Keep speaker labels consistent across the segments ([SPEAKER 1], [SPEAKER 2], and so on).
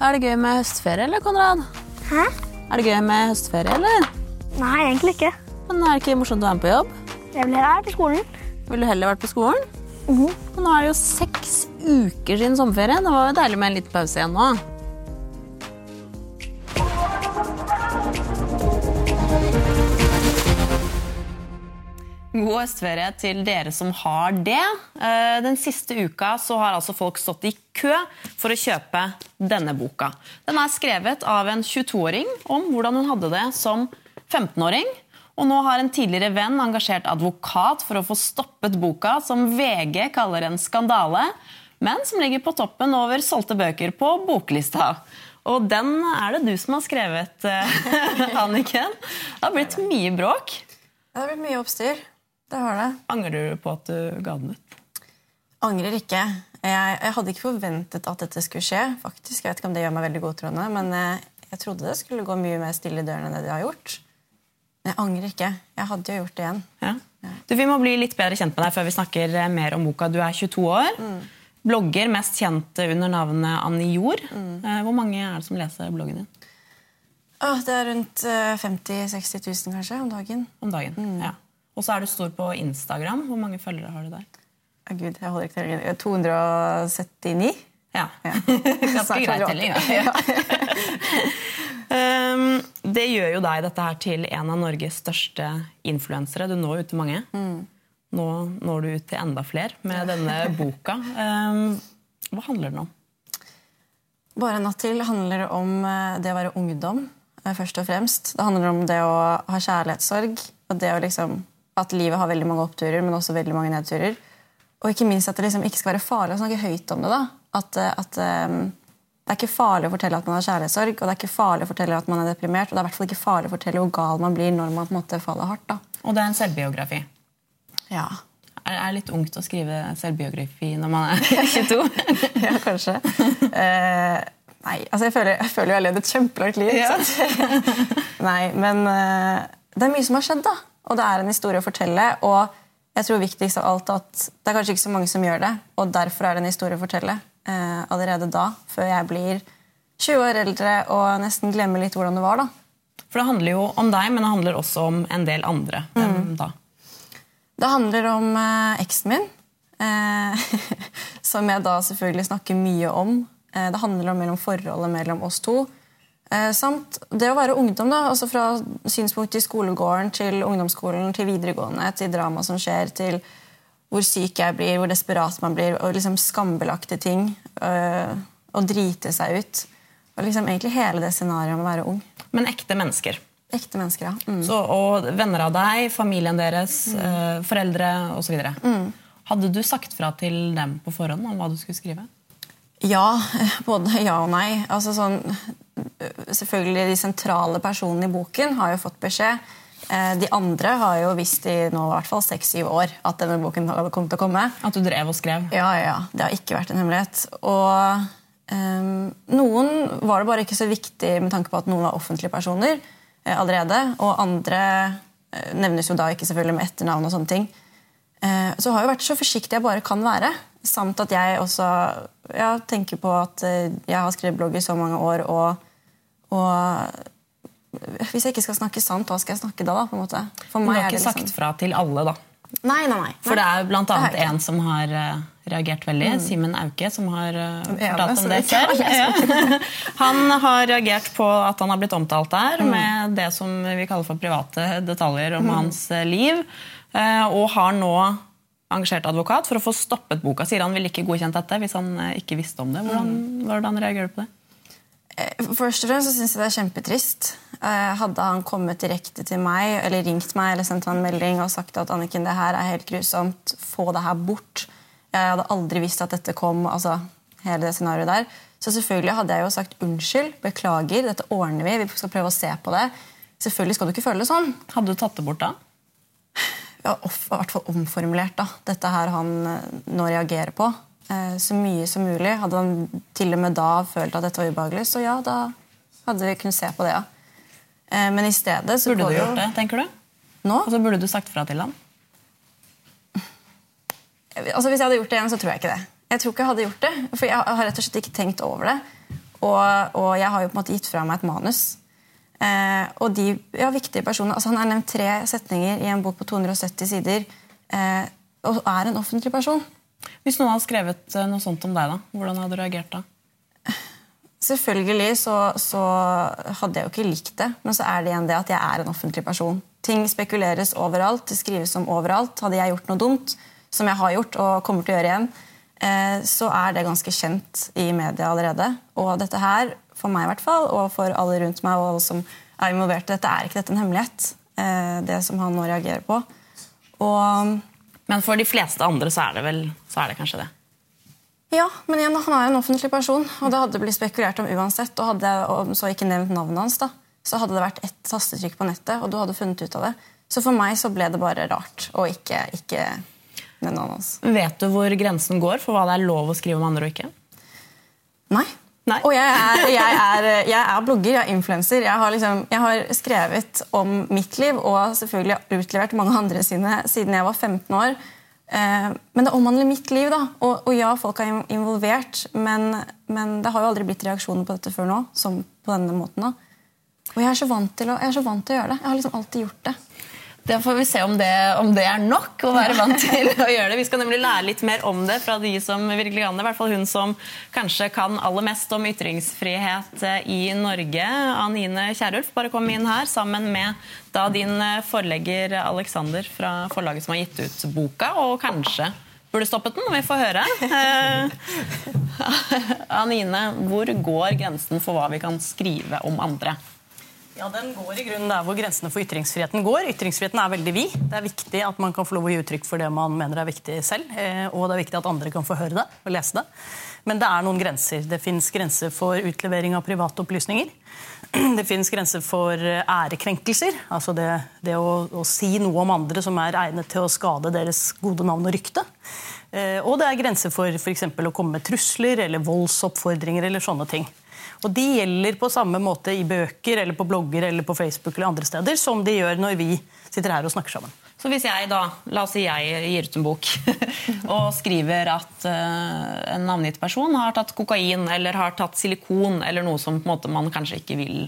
[SPEAKER 1] Er det gøy med høstferie, eller, Konrad?
[SPEAKER 2] Hæ?
[SPEAKER 1] Er det gøy med høstferie, eller?
[SPEAKER 2] Nei, egentlig ikke.
[SPEAKER 1] Men er det ikke morsomt å være med på jobb?
[SPEAKER 2] Jeg vil her på skolen.
[SPEAKER 1] Vil du heller vært på skolen?
[SPEAKER 2] Mhm.
[SPEAKER 1] Men nå er det jo seks uker siden sommerferie. Det var jo deilig med en liten pause igjen nå. God høstferie til dere som har det. Eh, Den siste uka har altså folk stått i kø for å kjøpe denne boka. Den er skrevet av en 22-åring om hvordan hun hadde det som 15-åring. Og nå har en tidligere venn engasjert advokat for å få stoppet boka, som VG kaller en skandale, men som ligger på toppen over solgte bøker på boklista. Og den er det du som har skrevet, eh, Anniken. Det har blitt mye bråk.
[SPEAKER 3] Det har blitt mye oppstyr. Det har det.
[SPEAKER 1] Angrer du på at du ga den ut?
[SPEAKER 3] Angrer ikke. Jeg, jeg hadde ikke forventet at dette skulle skje. faktisk. Jeg vet ikke om det gjør meg veldig godtroende, men eh, jeg trodde det skulle gå mye mer stille i dørene enn det det har gjort. Men jeg angrer ikke. Jeg hadde jo gjort det igjen.
[SPEAKER 1] Ja. Du, vi må bli litt bedre kjent med deg før vi snakker eh, mer om boka. Du er 22 år. Blogger mest kjent under navnet Annie Jord. Mm. Hvor mange er det som leser bloggen din
[SPEAKER 3] Åh, det er rundt eh, 50 000-60 000 kanskje om dagen.
[SPEAKER 1] om dagen? Ja. Og så er du stor på Instagram. Hvor mange følgere har du der?
[SPEAKER 3] Oh, Gud, jeg holder ikke tellingen. 279?
[SPEAKER 1] Ja.
[SPEAKER 3] Ja.
[SPEAKER 1] Ganske grei telling. Ja. Um, det gjør jo deg dette her til en av Norges største influensere. Du når ut til mange. Nå når du ut til enda flere med denne boka. Um, hva handler den om?
[SPEAKER 3] Bare en natt til handler om eh, det å være ungdom, eh, først og fremst. Det handler om det å ha kjærlighetssorg, og det å liksom, at livet har veldig mange oppturer, men også veldig mange nedturer. Og ikke minst at det liksom ikke skal være farlig å snakke høyt om det. da. At, eh, at um, Det er ikke farlig å fortelle at man har kjærlighetssorg, og det er ikke farlig å fortelle at man er deprimert, og det er i hvert fall ikke farlig å fortelle hvor gal man blir når man på en måte faller hardt. da.
[SPEAKER 1] Og det er en selvbiografi.
[SPEAKER 3] Ja,
[SPEAKER 1] Er det litt ungt å skrive selvbiografi når man er 22?
[SPEAKER 3] ja kanskje. Uh, nei, altså jeg føler, jeg føler jeg har levd et kjempelangt liv.
[SPEAKER 1] Ja.
[SPEAKER 3] nei, men uh, det er mye som har skjedd, da. Og det er en historie å fortelle. Og jeg tror viktigst av alt at det er kanskje ikke så mange som gjør det, og derfor er det en historie å fortelle eh, allerede da, før jeg blir 20 år eldre og nesten glemmer litt hvordan det var. da.
[SPEAKER 1] For det handler jo om deg, men det handler også om en del andre. Hvem da?
[SPEAKER 3] Det handler om eh, eksen min, eh, som jeg da selvfølgelig snakker mye om. Eh, det handler om mellom forholdet mellom oss to. Eh, samt det å være ungdom, da, altså fra synspunkt i skolegården til ungdomsskolen til videregående, til drama som skjer, til hvor syk jeg blir, hvor desperat man blir, og liksom skambelagte ting. eh, og drite seg ut. Og liksom egentlig hele det scenarioet om å være ung.
[SPEAKER 1] Men ekte mennesker.
[SPEAKER 3] Ekte mennesker, ja. Mm.
[SPEAKER 1] Så, og venner av deg, familien deres, eh, foreldre osv.
[SPEAKER 3] Mm.
[SPEAKER 1] Hadde du sagt fra til dem på forhånd om hva du skulle skrive?
[SPEAKER 3] Ja, både ja og nei. Altså sånn, selvfølgelig De sentrale personene i boken har jo fått beskjed. Eh, De andre har jo visst i nå i hvert fall seks-syv år at denne boken hadde kommet til å komme.
[SPEAKER 1] At du drev og skrev?
[SPEAKER 3] Ja, ja. Det har ikke vært en hemmelighet. Og um, noen var det bare ikke så viktig med tanke på at noen var offentlige personer eh, allerede. Og andre eh, nevnes jo da ikke selvfølgelig med etternavn og sånne ting. Eh, så har jeg vært så forsiktig jeg bare kan være. Samt at jeg også ja, tenker på at eh, jeg har skrevet blogg i så mange år, og, og hvis jeg ikke skal snakke sant, hva skal jeg snakke da? da på en måte? For
[SPEAKER 1] Du
[SPEAKER 3] meg
[SPEAKER 1] har
[SPEAKER 3] er
[SPEAKER 1] ikke
[SPEAKER 3] liksom...
[SPEAKER 1] sagt fra til alle, da?
[SPEAKER 3] Nei, nei, nei.
[SPEAKER 1] For det er blant annet en som har eh, reagert veldig. Simen Auke, som har eh, fortalt om det. Ja. Han har reagert på at han har blitt omtalt der
[SPEAKER 3] Mm.
[SPEAKER 1] med det som vi kaller for private detaljer om hans eh, liv. Og har nå engasjert advokat for å få stoppet boka. Sier han ville ikke godkjent dette hvis han ikke visste om det. Hvordan,
[SPEAKER 3] Mm.
[SPEAKER 1] hvordan reagerer du på det?
[SPEAKER 3] Først og fremst så synes jeg det er kjempetrist. Eh, Hadde han kommet direkte til meg eller ringt meg eller sendt meg en melding og sagt at Anniken, det her er helt grusomt, få det her bort. Jeg hadde aldri visst at dette kom. altså hele det scenarioet der. Så selvfølgelig hadde jeg jo sagt unnskyld, beklager, dette ordner vi. Vi skal prøve å se på det. Selvfølgelig skal du ikke føle det sånn.
[SPEAKER 1] Hadde du tatt det bort da?
[SPEAKER 3] Ja, off- I hvert fall omformulert da. dette her han eh, nå reagerer på. Eh, Så mye som mulig. Hadde han til og med da følt at dette var ubehagelig, så ja, da hadde vi kunnet se på det, ja. Eh, Men i stedet så
[SPEAKER 1] Burde du gjort det, tenker du?
[SPEAKER 3] Nå?
[SPEAKER 1] så burde du sagt fra til han?
[SPEAKER 3] Altså Hvis jeg hadde gjort det igjen, så tror jeg ikke det. Jeg tror ikke jeg hadde gjort det, For jeg har rett og slett ikke tenkt over det. Og, og jeg har jo på en måte gitt fra meg et manus. Eh, og de ja, viktige personene, altså Han har nevnt tre setninger i en bok på 270 sider. Eh, og er en offentlig person.
[SPEAKER 1] Hvis noen hadde skrevet eh, noe sånt om deg, da, hvordan hadde du reagert da?
[SPEAKER 3] Selvfølgelig så, så, hadde jeg jo ikke likt det, men så er det igjen det at jeg er en offentlig person. Ting spekuleres overalt, det skrives om overalt. Hadde jeg gjort noe dumt, som jeg har gjort og kommer til å gjøre igjen, eh, så er det ganske kjent i media allerede. Og dette her, for meg i hvert fall, og for alle rundt meg og alle som er involvert, dette er ikke dette en hemmelighet. Eh, det som han nå reagerer på. Og
[SPEAKER 1] men for de fleste andre så er det vel så er det kanskje det?
[SPEAKER 3] Ja, men igjen, han er en offentlig person, og det hadde blitt spekulert om uansett. Og hadde jeg så ikke nevnt navnet hans, da, så hadde det vært ett tastetrykk på nettet, og du hadde funnet ut av det. Så for meg så ble det bare rart, og ikke, ikke nevne navnet hans.
[SPEAKER 1] Vet du hvor grensen går for hva det er lov å skrive om andre og ikke?
[SPEAKER 3] Nei. Nei. Og jeg er, jeg, er, jeg er, blogger, jeg er influenser. Jeg, liksom, jeg, har skrevet om mitt liv og selvfølgelig utlevert mange andre sine siden jeg var 15 år. Eh, men det omhandler mitt liv. da. Og, og ja, folk er involvert, men, men, det har jo aldri blitt reaksjoner på dette før nå. som på denne måten da. Og jeg er, så vant til å, vant til å gjøre det. Jeg har liksom alltid gjort det.
[SPEAKER 1] Det får vi se om det, om det, er nok å være vant til å gjøre det. Vi skal nemlig lære litt mer om det fra de som virkelig kan det. I hvert fall hun som kanskje kan aller mest om ytringsfrihet i Norge. Anine Kierulf, bare kom inn her sammen med da din forlegger Alexander fra forlaget som har gitt ut boka, og kanskje burde stoppet den. Vi får høre. Anine, hvor går grensen for hva vi kan skrive om andre?
[SPEAKER 4] Ja, Den går i grunnen der hvor grensene for ytringsfriheten går. Ytringsfriheten er veldig vid. Det er viktig at man kan få lov å gi uttrykk for det man mener er viktig selv. Eh, og det er viktig at andre kan få høre det og lese det. Men det er noen grenser. Det fins grenser for utlevering av private opplysninger. Det fins grenser for eh, ærekrenkelser. Altså det, det å, å, si noe om andre som er egnet til å skade deres gode navn og rykte. Eh, og det er grenser for f.eks. å komme med trusler eller voldsoppfordringer eller sånne ting. Og De gjelder på samme måte i bøker, eller på blogger eller på Facebook eller andre steder, som de gjør når vi sitter her og snakker sammen.
[SPEAKER 1] Så hvis jeg da, la oss si jeg gir ut en bok og skriver at uh, en navngitt person har tatt kokain eller har tatt silikon eller noe som måte, man kanskje ikke vil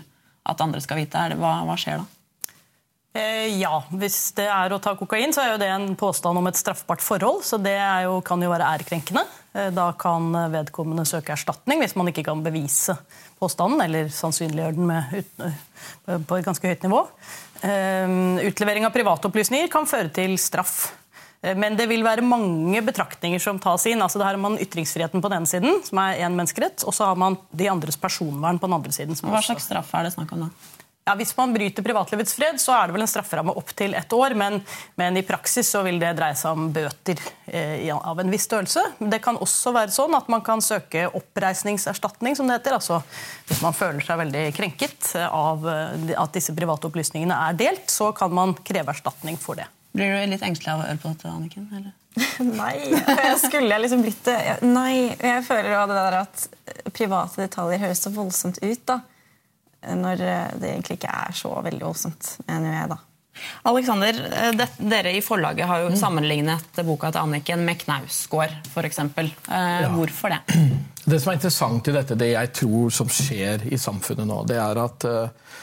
[SPEAKER 1] at andre skal vite, det, hva, hva skjer da?
[SPEAKER 4] Eh, ja, hvis det er å ta kokain, så er jo det en påstand om et straffbart forhold. Så det jo, kan jo være ærekrenkende. Eh, da kan vedkommende søke erstatning hvis man ikke kan bevise påstanden, eller sannsynliggjøre den med, ut, eh, på et ganske høyt nivå. Utlevering av privatopplysninger kan føre til straff. Men det vil være mange betraktninger som tas inn. Altså, her har man ytringsfriheten på den ene siden, som er én menneskerett, og så har man de andres personvern på den andre siden.
[SPEAKER 1] Hva slags straff er det snakk om da?
[SPEAKER 4] Ja, Hvis man bryter privatlivets fred, så er det vel en strafferamme opp til ett år. Men, men, i praksis så vil det dreie seg om bøter eh, av en viss størrelse. Det kan også være sånn at man kan søke oppreisningserstatning, som det heter. Altså hvis man føler seg veldig krenket av eh, at disse private opplysningene er delt, så kan man kreve erstatning for det.
[SPEAKER 1] Blir du litt engstelig av å høre på dette, Anniken? Eller?
[SPEAKER 3] Nei. Skulle jeg liksom blitt det? Nei. Jeg føler jo det der at private detaljer høres så voldsomt ut. da når eh, det egentlig ikke er så veldig voldsomt, mener jeg, da.
[SPEAKER 1] Alexander, det, dere i forlaget har jo mm. sammenlignet boka til Anniken med Knausgård f.eks. Eh, ja. Hvorfor det?
[SPEAKER 5] Det som er interessant i dette, det jeg tror som skjer i samfunnet nå, det er at eh,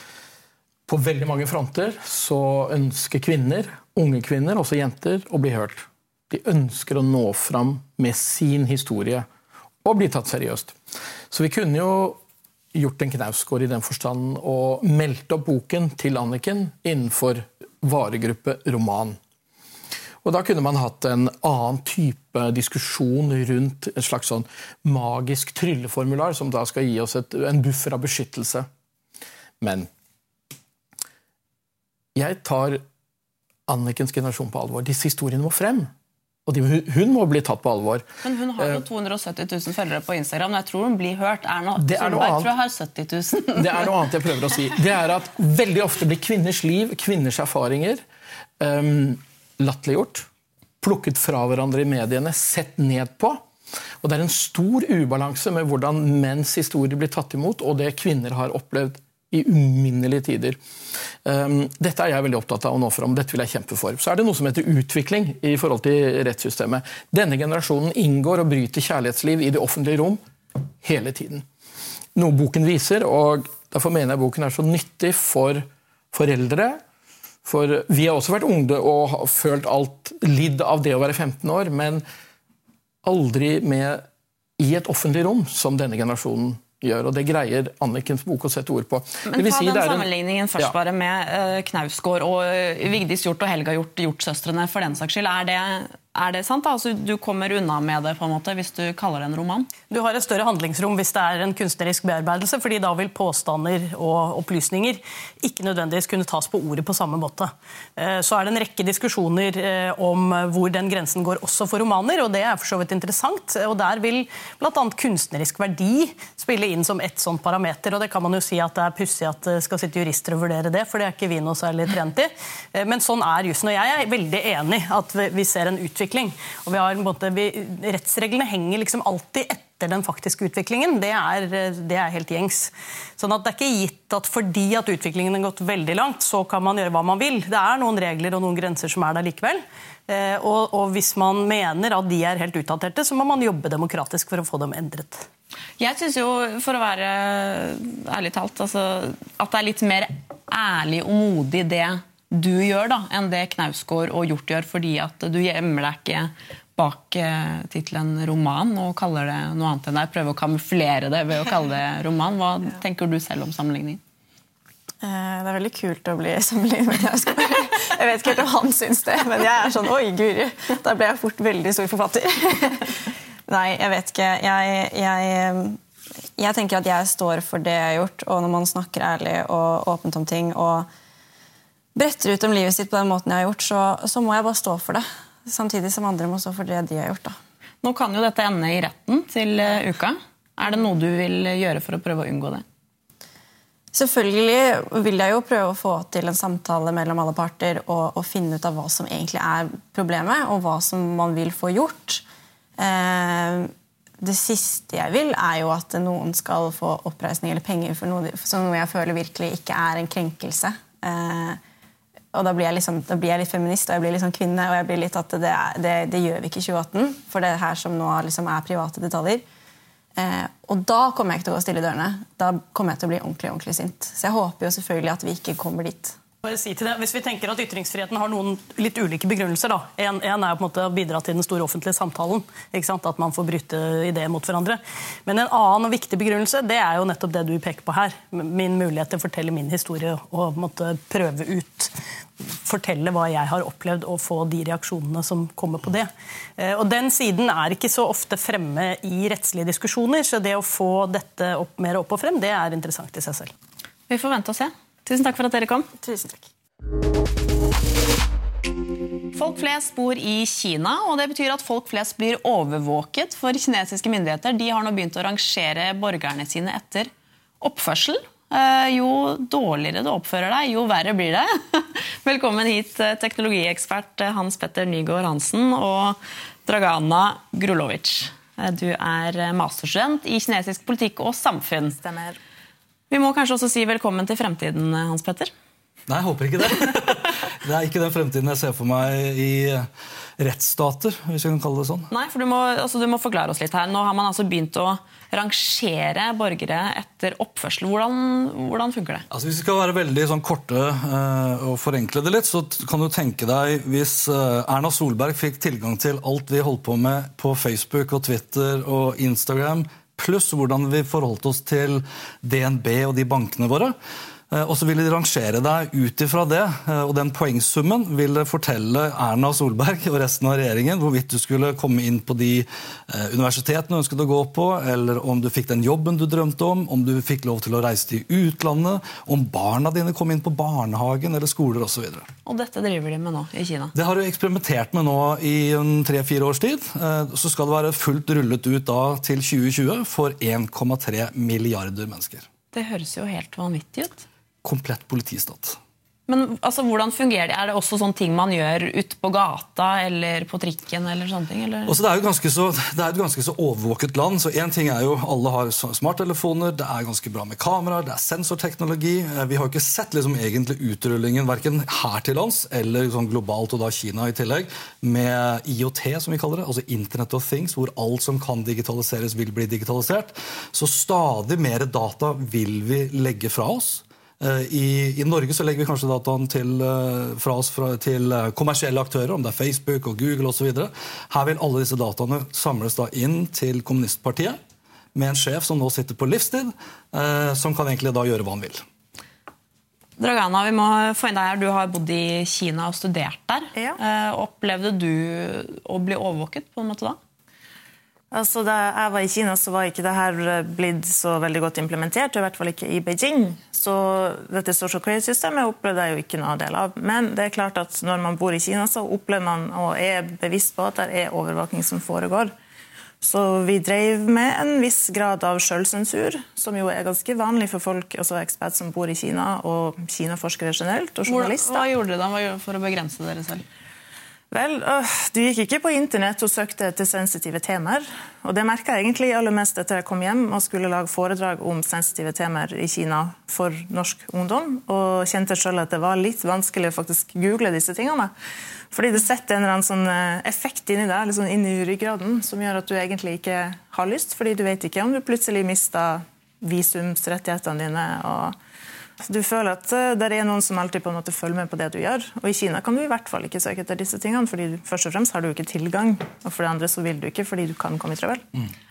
[SPEAKER 5] på veldig mange fronter så ønsker kvinner, unge kvinner, også jenter, å bli hørt. De ønsker å nå fram med sin historie og bli tatt seriøst. Så vi kunne jo gjort en Knausgård i den forstand og meldt opp boken til Anniken innenfor varegruppe roman. Og Da kunne man hatt en annen type diskusjon rundt en slags sånn magisk trylleformular som da skal gi oss et, en buffer av beskyttelse. Men jeg tar Annikens generasjon på alvor. Disse historiene må frem. Og de, hun må bli tatt på alvor.
[SPEAKER 1] Men hun har jo 270 eh, 000 følgere på Instagram. og Jeg tror hun blir hørt. Erna annet. tror jeg har 70 000.
[SPEAKER 5] det er noe annet jeg prøver å si. Det er at Veldig ofte blir kvinners liv, kvinners erfaringer, um, latterliggjort. Plukket fra hverandre i mediene, sett ned på. Og Det er en stor ubalanse med hvordan menns historier blir tatt imot, og det kvinner har opplevd i uminnelige tider. Um, dette er jeg veldig opptatt av å nå fram. Dette vil jeg kjempe for. Så er det noe som heter utvikling i forhold til rettssystemet. Denne generasjonen inngår og bryter kjærlighetsliv i det offentlige rom hele tiden. noe boken viser, og derfor mener jeg boken er så nyttig for foreldre. For vi har også vært unge og har følt alt lidd av det å være 15 år, men aldri med i et offentlig rom, som denne generasjonen gjør. Og det greier Annikens bok å sette ord på.
[SPEAKER 1] Men ta
[SPEAKER 5] si
[SPEAKER 1] den
[SPEAKER 5] en...
[SPEAKER 1] sammenligningen først
[SPEAKER 5] ja.
[SPEAKER 1] bare med uh, Knausgård og uh, Vigdis Hjorth og Helga Hjort, Hjort-søstrene for den saks skyld. Er det, er det sant? Altså, du kommer unna med det på en måte, hvis du kaller det en roman?
[SPEAKER 4] Du har et større handlingsrom hvis det er en kunstnerisk bearbeidelse, fordi da vil påstander og opplysninger ikke nødvendigvis kunne tas på ordet på samme måte. Eh, så er det en rekke diskusjoner eh, om hvor den grensen går også for romaner, og det er for så vidt interessant. Og der vil bl.a. kunstnerisk verdi spille inn som ett sånt parameter, og det kan man jo si at det er pussig at det skal sitte jurister og vurdere det, for det er ikke vi noe særlig trent i. Eh, men sånn er jussen, og jeg er veldig enig at vi ser en utvikling utvikling. Og vi har, måte, vi, rettsreglene henger liksom alltid etter den faktiske utviklingen. Det er, det er, helt gjengs. Sånn at Det er ikke gitt at fordi at utviklingen har gått veldig langt, så kan man gjøre hva man vil. Det er noen regler og noen grenser som er der likevel. Eh, og, og hvis man mener at de er helt utdaterte, så må man jobbe demokratisk for å få dem endret.
[SPEAKER 1] Jeg syns jo, for å være ærlig talt, altså, at det er litt mer ærlig og modig det du gjør, da, enn det Knausgård og Hjort gjør, fordi at du gjemmer deg ikke bak eh, tittelen roman og kaller det noe annet enn deg. Prøver å kamuflere det ved å kalle det roman. Hva tenker du selv om sammenligningen?
[SPEAKER 3] Eh, det er veldig kult å bli sammenlignet med Knausgård. Jeg vet ikke helt om han syns det, men jeg er sånn Oi, guri! Da ble jeg fort veldig stor forfatter. Nei, jeg vet ikke. Jeg, jeg, jeg tenker at jeg står for det jeg har gjort, og når man snakker ærlig og åpent om ting og bretter ut om livet sitt på den måten jeg har gjort, så, så, må jeg bare stå for det. Samtidig som andre må stå for det de har gjort. da.
[SPEAKER 1] Nå kan jo dette ende i retten til uh, uka. Er det noe du vil gjøre for å prøve å unngå det?
[SPEAKER 3] Selvfølgelig vil jeg jo prøve å få til en samtale mellom alle parter og, og finne ut av hva som egentlig er problemet, og hva som man vil få gjort. Eh, det siste jeg vil, er jo at noen skal få oppreisning eller penger for noe, for noe jeg føler virkelig ikke er en krenkelse. Eh, og da blir, jeg liksom, da blir jeg litt feminist og jeg blir litt sånn kvinne. Og jeg blir litt at det, det, det gjør vi ikke i 2018, for det her som nå liksom er private detaljer. Eh, og da kommer jeg ikke til å gå stille i dørene. Da kommer jeg til å bli ordentlig ordentlig sint. Så jeg håper jo selvfølgelig at vi ikke kommer dit.
[SPEAKER 4] Si Hvis vi tenker at ytringsfriheten har noen litt ulike begrunnelser. En, er på en måte å bidra til den store offentlige samtalen. At man får bryte ideer mot hverandre. Men en annen og viktig begrunnelse det er jo nettopp det du peker på her. Min mulighet til å fortelle min historie og måtte prøve ut fortelle hva jeg har opplevd, og få de reaksjonene som kommer på det. Eh, og Den siden er ikke så ofte fremme i rettslige diskusjoner, så det å få dette opp, mer opp og frem, det er interessant i seg selv.
[SPEAKER 1] Vi får vente og se. Tusen takk for at dere kom.
[SPEAKER 3] Tusen takk.
[SPEAKER 1] Folk flest bor i Kina, og det betyr at folk flest blir overvåket. For kinesiske myndigheter de har nå begynt å rangere borgerne sine etter oppførsel. Eh, jo dårligere du oppfører deg, jo verre blir det. Velkommen hit, eh, teknologiekspert eh, Hans Petter Nygaard Hansen og Dragana Grulovic. Du er masterstudent i kinesisk politikk og samfunn.
[SPEAKER 3] Stemmer.
[SPEAKER 1] Vi må kanskje også si velkommen til fremtiden, Hans Petter?
[SPEAKER 6] Nei, jeg håper ikke det. Det er ikke den fremtiden jeg ser for meg i rettsstater, hvis vi kan kalle det sånn.
[SPEAKER 1] Nei, for du må, altså, du må forklare oss litt her. Nå har man altså begynt å rangere borgere etter oppførsel. Hvordan, hvordan funker det?
[SPEAKER 6] Altså, hvis vi skal være veldig sånn, korte uh, og forenkle det litt, så kan du tenke deg hvis uh, Erna Solberg fikk tilgang til alt vi holdt på med på Facebook og Twitter og Instagram, pluss hvordan vi forholdt oss til DNB og de bankene våre. Eh, og så vil de rangere deg ut ifra det, eh, og den poengsummen vil fortelle Erna Solberg og resten av regjeringen hvorvidt du skulle komme inn på de eh, universitetene du ønsket å gå på, eller om du fikk den jobben du drømte om, om du fikk lov til å reise til utlandet, om barna dine kom inn på barnehagen eller skoler osv.
[SPEAKER 1] Og, og dette driver de med nå i Kina?
[SPEAKER 6] Det har de eksperimentert med nå i tre-fire års tid. Så skal det være fullt rullet ut da til 2020 for 1,3 milliarder mennesker.
[SPEAKER 1] Det høres jo helt vanvittig ut
[SPEAKER 6] komplett politistat.
[SPEAKER 1] Men altså, hvordan fungerer det? Er det også sånne ting man gjør ute på gata eller på trikken? eller sånne ting? Eller?
[SPEAKER 6] Altså, det, er jo ganske så, det er et ganske så overvåket land. så en ting er jo Alle har smarttelefoner, det er ganske bra med kameraer, det er sensorteknologi. Eh, vi har jo ikke sett liksom, egentlig utrullingen verken her til lands eller sånn globalt, og da Kina i tillegg, med IOT, som vi kaller det. Altså Internet of Things, hvor alt som kan digitaliseres, vil bli digitalisert. Så stadig mer data vil vi legge fra oss. Eh, I, I, Norge så legger vi kanskje dataen til, eh, fra oss fra, til eh, kommersielle aktører, om det er Facebook og Google osv. Her vil alle disse dataene samles da inn til kommunistpartiet med en sjef som nå sitter på livstid, eh, som kan egentlig da gjøre hva han vil.
[SPEAKER 1] Dragana, vi må få inn deg her. Du har bodd i Kina og studert der.
[SPEAKER 7] Ja.
[SPEAKER 1] Eh, opplevde du å bli overvåket på en måte da?
[SPEAKER 7] Altså, Da jeg var i Kina, så var ikke dette eh, blitt så veldig godt implementert. I hvert fall ikke i Beijing. Så dette social credit-systemet opplevde jeg jo ikke noe del av. Men det er klart at når man bor i Kina, så opplever man og er bevisst på at det er overvåking som foregår. Så vi drev med en viss grad av sjølsensur, som jo er ganske vanlig for folk, altså eksperter som bor i Kina, og kinaforskere generelt, og journalister.
[SPEAKER 1] hva gjorde dere da for å begrense dere selv?
[SPEAKER 7] Vel, Du gikk ikke på internett og søkte etter sensitive temaer. Og Det merka jeg egentlig aller mest etter jeg kom hjem og skulle lage foredrag om sensitive temaer i Kina for norsk ungdom. Og kjente selv at det var litt vanskelig å faktisk google disse tingene. Fordi det setter en eller annen sånn øh, effekt inni deg, liksom inni ryggraden, som gjør at du egentlig ikke har lyst, fordi du vet ikke om du plutselig mister visumsrettighetene dine. og du føler at eh, det er noen som alltid på en måte følger med på det du gjør. Og i Kina kan du i hvert fall ikke søke etter disse tingene, fordi du, først og fremst har du ikke tilgang. Og for det andre så vil du ikke fordi du kan komme i trøbbel.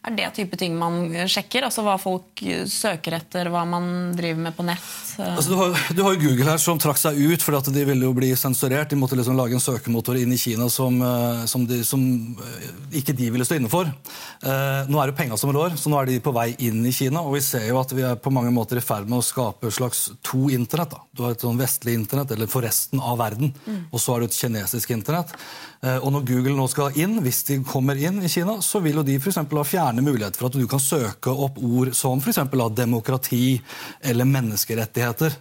[SPEAKER 1] Er det type ting man sjekker? Altså Hva folk søker etter, hva man driver med på nett?
[SPEAKER 6] Altså, du, har, du har jo Google her som trakk seg ut fordi at de ville jo bli sensurert. De måtte liksom lage en søkemotor inn i Kina som, eh, som, de, som eh, ikke de ville stå inne for. Eh, nå er det penga som rår, så nå er de på vei inn i Kina. Og vi ser jo at vi er på mange måter i ferd med å skape et slags to internett. Da. Du har et sånn vestlig internett, eller for resten av verden, og så har du et kinesisk internett. Eh, og når Google nå skal inn, hvis de kommer inn i Kina, så vil jo de for ha fjerne muligheter for at du kan søke opp ord som f.eks. demokrati eller menneskerettigheter.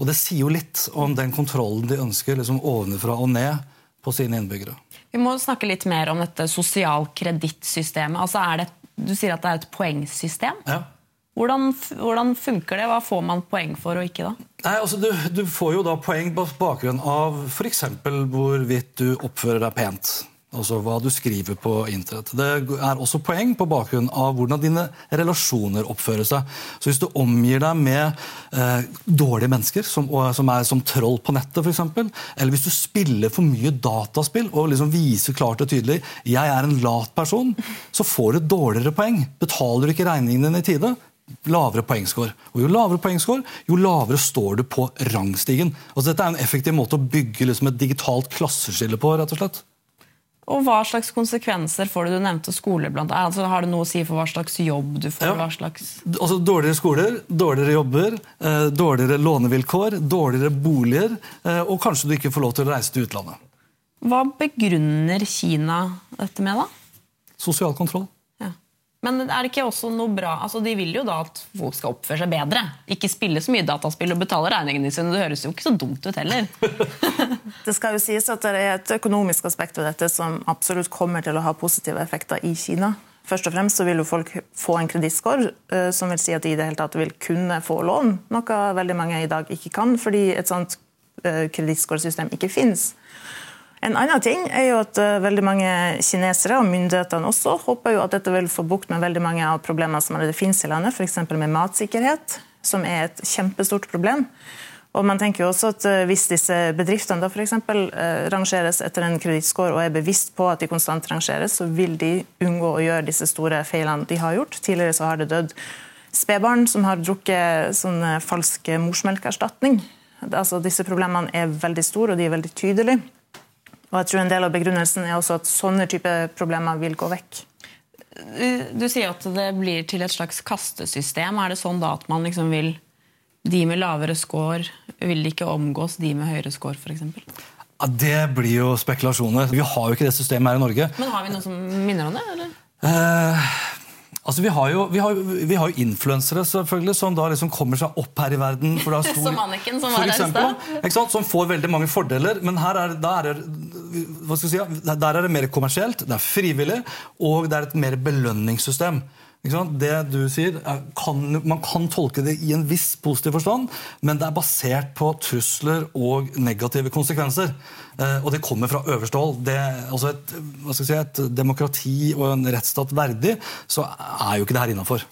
[SPEAKER 6] Og det sier jo litt om den kontrollen de ønsker liksom ovenfra og ned på sine innbyggere.
[SPEAKER 1] Vi må snakke litt mer om dette sosialkredittsystemet. Altså er det, du sier at det er et poengsystem.
[SPEAKER 6] Ja.
[SPEAKER 1] Hvordan, hvordan funker det? Hva får man poeng for og ikke da?
[SPEAKER 6] Nei, altså du, du får jo da poeng på bakgrunn av f.eks. hvorvidt du oppfører deg pent. Altså hva du skriver på internett. Det er også poeng på bakgrunn av hvordan dine relasjoner oppfører seg. Så hvis du omgir deg med eh, dårlige mennesker som, som er som troll på nettet, eksempel, eller hvis du spiller for mye dataspill og liksom viser klart og tydelig 'jeg er en lat person', så får du dårligere poeng. Betaler du ikke regningene dine i tide, lavere poengscore. Og jo lavere poengscore, jo lavere står du på rangstigen. Altså Dette er en effektiv måte å bygge liksom et digitalt klasseskille på. rett og slett.
[SPEAKER 1] Og hva slags konsekvenser får du? Du nevnte skole. blant annet. Altså, har det noe å si for hva slags jobb du får?
[SPEAKER 6] Ja.
[SPEAKER 1] Hva slags...
[SPEAKER 6] Altså Dårligere skoler, dårligere jobber, eh, dårligere lånevilkår, dårligere boliger, eh, og kanskje du ikke får lov til å reise til utlandet.
[SPEAKER 1] Hva begrunner Kina dette med, da?
[SPEAKER 6] Sosial kontroll.
[SPEAKER 1] Men er det ikke også noe bra altså De vil jo da at folk skal oppføre seg bedre. Ikke spille så mye dataspill og betale regningene sine. Det høres jo ikke så dumt ut heller.
[SPEAKER 7] Det skal jo sies at det er et økonomisk aspekt ved dette som absolutt kommer til å ha positive effekter i Kina. Først og fremst så vil jo folk få en kredittscore, eh, som vil si at de i det hele tatt vil kunne få lån. Noe veldig mange i dag ikke kan, fordi et sånt eh, kredittscoresystem ikke finnes. En annen ting er jo at eh, veldig mange kinesere, og myndighetene også, håper jo at dette vil få bukt med veldig mange av problemene som allerede finnes i landet, f.eks. med matsikkerhet, som er et kjempestort problem. Og man tenker jo også at eh, Hvis disse bedriftene da for eksempel, eh, rangeres etter en kredittscore og er bevisst på at de konstant rangeres, så vil de unngå å gjøre disse store feilene de har gjort. Tidligere så har det dødd spedbarn som har drukket sånn falsk morsmelkerstatning. Altså, disse problemene er veldig store, og de er veldig tydelige. Og jeg tror En del av begrunnelsen er også at sånne type problemer vil gå vekk.
[SPEAKER 1] Du sier at det blir til et slags kastesystem. Er det sånn da at man liksom vil De med lavere score vil ikke omgås de med høyere score, f.eks.?
[SPEAKER 6] Ja, det blir jo spekulasjoner. Vi har jo ikke det systemet her i Norge.
[SPEAKER 1] Men har vi noe som minner om det? eller?
[SPEAKER 6] Eh, Altså, vi har jo, vi har, vi har jo influensere selvfølgelig, som da liksom kommer seg opp her i verden. For det er stor,
[SPEAKER 1] Som Anniken, som var der i stad.
[SPEAKER 6] Som får veldig mange fordeler. Men her er, der, er si, der er det mer kommersielt, det er frivillig, og det er et mer belønningssystem. Det du sier, er, kan, Man kan tolke det i en viss positiv forstand, men det er basert på trusler og negative konsekvenser. Eh, og det kommer fra øverste hold. Det, altså et, si, et demokrati og en rettsstat verdig, så er jo ikke det her innafor.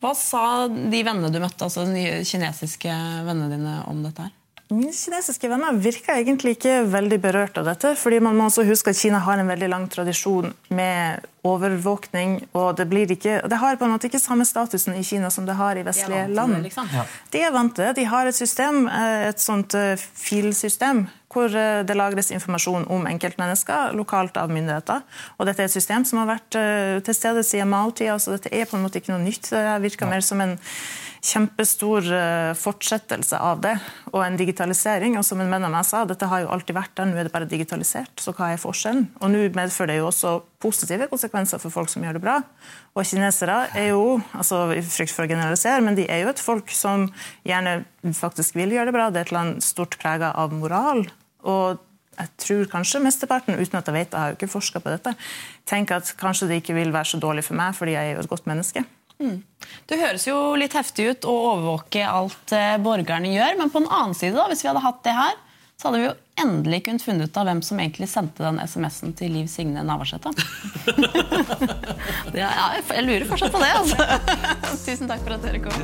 [SPEAKER 1] Hva sa de vennene du møtte, altså de kinesiske vennene dine, om dette her?
[SPEAKER 7] Mine kinesiske venner virker egentlig ikke veldig berørt av dette. fordi man må også huske at Kina har en veldig lang tradisjon med overvåkning. og Det blir ikke, det har på en måte ikke samme statusen i Kina som det har i vestlige land.
[SPEAKER 1] det, liksom.
[SPEAKER 7] De er vant til det. De har et system, eh, et sånt eh, filsystem, hvor eh, det lagres informasjon om enkeltmennesker lokalt av myndigheter. Og dette er et system som har vært til stede siden Mao-tida, så dette er på en måte ikke noe nytt. Det virker mer som en kjempestor eh, fortsettelse av det, og en digitalisering. Og som en venn av meg sa, dette har jo alltid vært der, nå er det bare digitalisert. Så hva er forskjellen? Og nå medfører det jo også positive konsekvenser for folk som gjør det bra. Og kinesere er jo, altså i frykt for å generalisere, men de er jo et folk som gjerne faktisk vil gjøre det bra. Det er et land stort prega av moral. Og jeg tror kanskje mesteparten, uten at jeg vet, jeg har jo ikke forska på dette, tenker at kanskje det ikke vil være så dårlig for meg, fordi jeg er jo et godt menneske. Mm.
[SPEAKER 1] Det høres jo litt heftig ut å overvåke alt eh, borgerne gjør, men på den annen side, da, hvis vi hadde hatt det her, så hadde vi jo endelig kunnet funnet ut av hvem som egentlig sendte den SMS-en til Liv Signe Navarsete. ja, jeg lurer fortsatt på det, altså. Tusen takk for at dere kom.